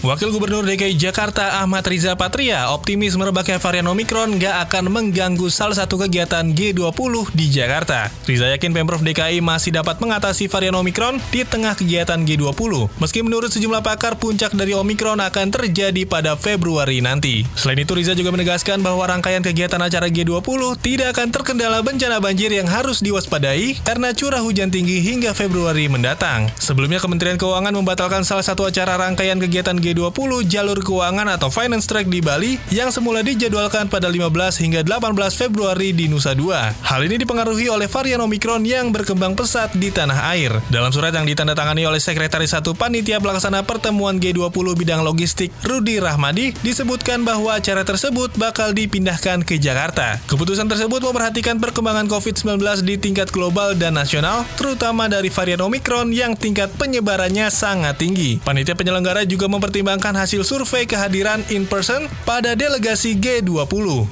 Wakil Gubernur DKI Jakarta Ahmad Riza Patria optimis merebaknya varian Omikron gak akan mengganggu salah satu kegiatan G20 di Jakarta. Riza yakin Pemprov DKI masih dapat mengatasi varian Omikron di tengah kegiatan G20. Meski menurut sejumlah pakar puncak dari Omikron akan terjadi pada Februari nanti. Selain itu Riza juga menegaskan bahwa rangkaian kegiatan acara G20 tidak akan terkendala bencana banjir yang harus diwaspadai karena curah hujan tinggi hingga Februari mendatang. Sebelumnya Kementerian Keuangan membatalkan salah satu acara rangkaian kegiatan G20 G20 jalur keuangan atau Finance Track di Bali yang semula dijadwalkan pada 15 hingga 18 Februari di Nusa Dua. Hal ini dipengaruhi oleh varian Omikron yang berkembang pesat di tanah air. Dalam surat yang ditandatangani oleh Sekretaris Satu Panitia Pelaksana Pertemuan G20 bidang logistik Rudi Rahmadi disebutkan bahwa acara tersebut bakal dipindahkan ke Jakarta. Keputusan tersebut memperhatikan perkembangan COVID-19 di tingkat global dan nasional, terutama dari varian Omikron yang tingkat penyebarannya sangat tinggi. Panitia penyelenggara juga mempertimbangkan mempertimbangkan hasil survei kehadiran in person pada delegasi G20.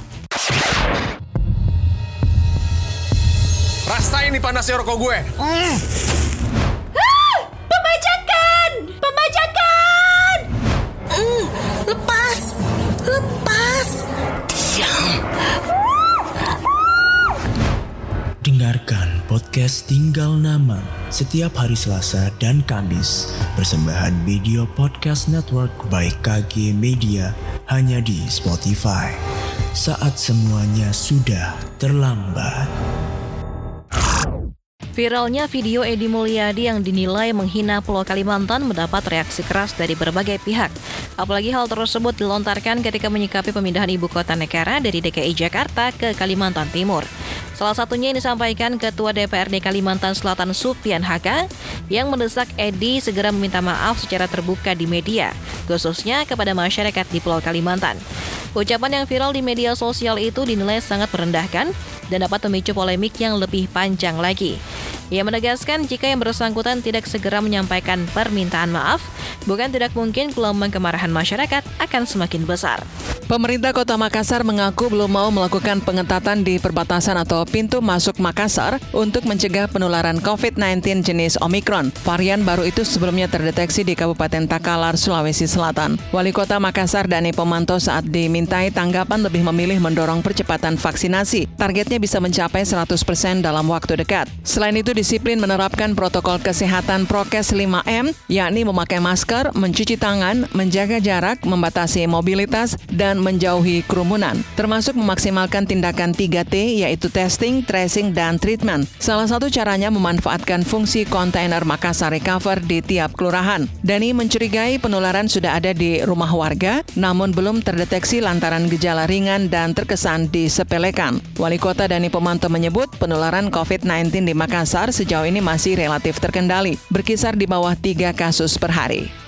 Rasain nih panasnya rokok gue. Mm. Podcast Tinggal Nama setiap hari Selasa dan Kamis. Persembahan Video Podcast Network by KG Media hanya di Spotify. Saat semuanya sudah terlambat. Viralnya video Edi Mulyadi yang dinilai menghina Pulau Kalimantan mendapat reaksi keras dari berbagai pihak. Apalagi hal tersebut dilontarkan ketika menyikapi pemindahan ibu kota negara dari DKI Jakarta ke Kalimantan Timur. Salah satunya yang disampaikan Ketua DPRD Kalimantan Selatan Supian Haka yang mendesak Edi segera meminta maaf secara terbuka di media, khususnya kepada masyarakat di Pulau Kalimantan. Ucapan yang viral di media sosial itu dinilai sangat merendahkan dan dapat memicu polemik yang lebih panjang lagi. Ia menegaskan jika yang bersangkutan tidak segera menyampaikan permintaan maaf, bukan tidak mungkin gelombang kemarahan masyarakat akan semakin besar. Pemerintah Kota Makassar mengaku belum mau melakukan pengetatan di perbatasan atau pintu masuk Makassar untuk mencegah penularan COVID-19 jenis Omikron. Varian baru itu sebelumnya terdeteksi di Kabupaten Takalar, Sulawesi Selatan. Wali Kota Makassar Dani Pemanto saat dimintai tanggapan lebih memilih mendorong percepatan vaksinasi. Targetnya bisa mencapai 100% dalam waktu dekat. Selain itu, disiplin menerapkan protokol kesehatan prokes 5M, yakni memakai masker, mencuci tangan, menjaga jarak, membatasi mobilitas, dan menjauhi kerumunan, termasuk memaksimalkan tindakan 3T yaitu testing, tracing, dan treatment. Salah satu caranya memanfaatkan fungsi kontainer Makassar Recover di tiap kelurahan. Dani mencurigai penularan sudah ada di rumah warga, namun belum terdeteksi lantaran gejala ringan dan terkesan disepelekan. Wali Kota Dani Pemanto menyebut penularan COVID-19 di Makassar sejauh ini masih relatif terkendali, berkisar di bawah tiga kasus per hari.